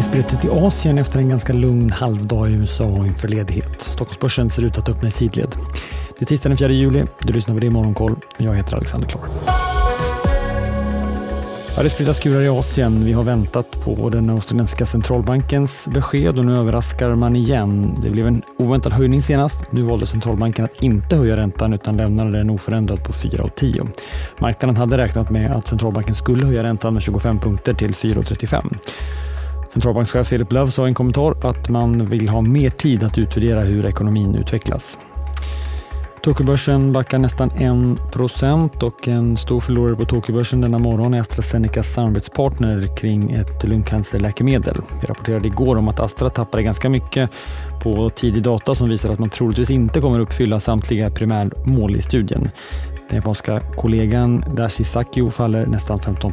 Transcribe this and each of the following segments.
Vi sprider i Asien efter en ganska lugn halvdag i USA inför ledighet. Stockholmsbörsen ser ut att öppna i sidled. Det är tisdag den 4 juli. Du lyssnar på det i Morgonkoll. Jag heter Alexander Klar. Ja, det spridda skurar i Asien. Vi har väntat på den australiensiska centralbankens besked och nu överraskar man igen. Det blev en oväntad höjning senast. Nu valde centralbanken att inte höja räntan utan lämnade den oförändrad på 4,10. Marknaden hade räknat med att centralbanken skulle höja räntan med 25 punkter till 4,35. Centralbankschef Philip Love sa i en kommentar att man vill ha mer tid att utvärdera hur ekonomin utvecklas. Tokyobörsen backar nästan 1% och en stor förlorare på Tokyobörsen denna morgon är AstraZenecas samarbetspartner kring ett lungcancerläkemedel. Vi rapporterade igår om att Astra tappade ganska mycket på tidig data som visar att man troligtvis inte kommer uppfylla samtliga primärmål i studien. Den japanska kollegan Dashi Sakio faller nästan 15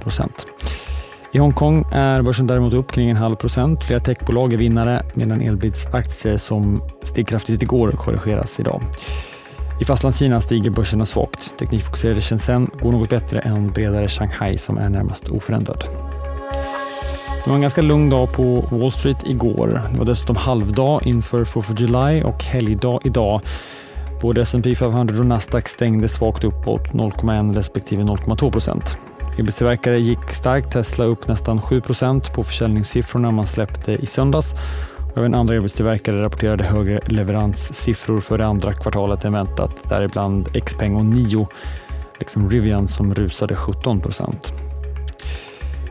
i Hongkong är börsen däremot upp kring en halv procent. Flera techbolag är vinnare medan Elbits aktier som steg kraftigt igår korrigeras idag. I Fastlandskina stiger börserna svagt. Teknikfokuserade Shenzhen går något bättre än bredare Shanghai som är närmast oförändrad. Det var en ganska lugn dag på Wall Street igår. Det var dessutom halvdag inför 4th of July och helgdag idag. Både S&P 500 och Nasdaq stängde svagt uppåt 0,1 respektive 0,2 procent. Elbilstillverkare gick starkt, Tesla upp nästan 7% på försäljningssiffrorna man släppte i söndags. Även andra elbilstillverkare rapporterade högre leveranssiffror för det andra kvartalet än väntat, däribland Xpeng och Nio, liksom Rivian som rusade 17%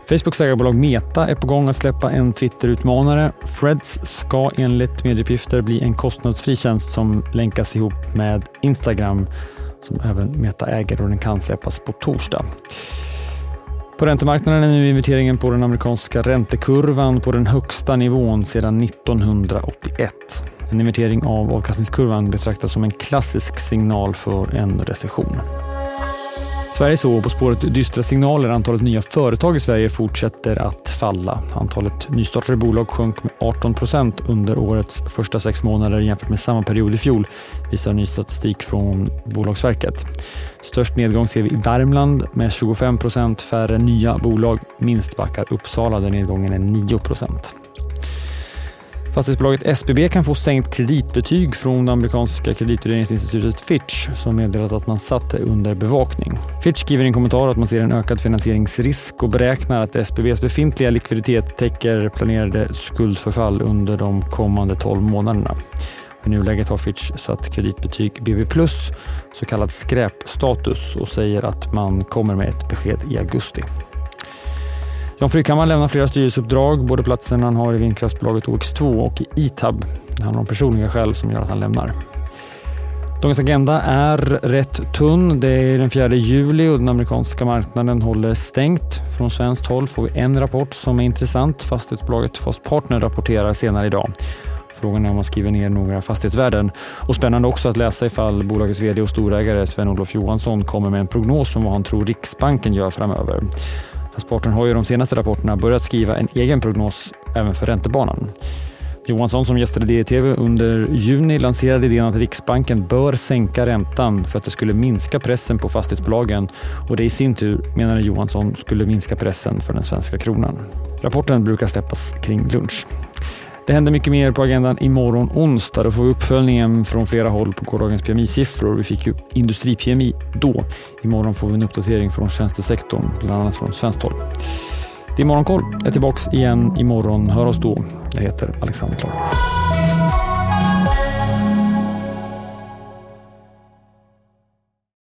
Facebooks ägarbolag Meta är på gång att släppa en Twitter-utmanare. Freds ska enligt medieuppgifter bli en kostnadsfri tjänst som länkas ihop med Instagram som även Meta äger och den kan släppas på torsdag. På räntemarknaden är nu inventeringen på den amerikanska räntekurvan på den högsta nivån sedan 1981. En invertering av avkastningskurvan betraktas som en klassisk signal för en recession. Sverige så på spåret dystra signaler. Antalet nya företag i Sverige fortsätter att falla. Antalet nystartade bolag sjönk med 18 procent under årets första sex månader jämfört med samma period i fjol, visar ny statistik från Bolagsverket. Störst nedgång ser vi i Värmland med 25 procent färre nya bolag. Minst backar Uppsala där nedgången är 9 procent. Fastighetsbolaget SBB kan få sänkt kreditbetyg från det amerikanska kreditvärderingsinstitutet Fitch som meddelat att man satt det under bevakning. Fitch skriver i en kommentar att man ser en ökad finansieringsrisk och beräknar att SBBs befintliga likviditet täcker planerade skuldförfall under de kommande 12 månaderna. I nuläget har Fitch satt kreditbetyg BB+, så kallad skräpstatus och säger att man kommer med ett besked i augusti. Jan Frykhammar lämnar flera styrelseuppdrag, både platsen han har i vindkraftsbolaget OX2 och i ITAB. Det handlar om personliga skäl som gör att han lämnar. Dagens agenda är rätt tunn. Det är den 4 juli och den amerikanska marknaden håller stängt. Från svenskt håll får vi en rapport som är intressant. Fastighetsbolaget Fast Partner rapporterar senare idag. Frågan är om man skriver ner några fastighetsvärden. Och spännande också att läsa ifall bolagets vd och storägare Sven-Olof Johansson kommer med en prognos om vad han tror Riksbanken gör framöver. Transporten har ju de senaste rapporterna börjat skriva en egen prognos även för räntebanan. Johansson som gästade DTV under juni lanserade idén att Riksbanken bör sänka räntan för att det skulle minska pressen på fastighetsbolagen och det i sin tur, menade Johansson, skulle minska pressen för den svenska kronan. Rapporten brukar släppas kring lunch. Det händer mycket mer på agendan imorgon onsdag. Då får vi uppföljningen från flera håll på gårdagens PMI-siffror. Vi fick ju industri-PMI då. Imorgon får vi en uppdatering från tjänstesektorn, bland annat från svenskt håll. Det är Morgonkoll. Jag är tillbaka igen imorgon. Hör oss då. Jag heter Alexander Klar.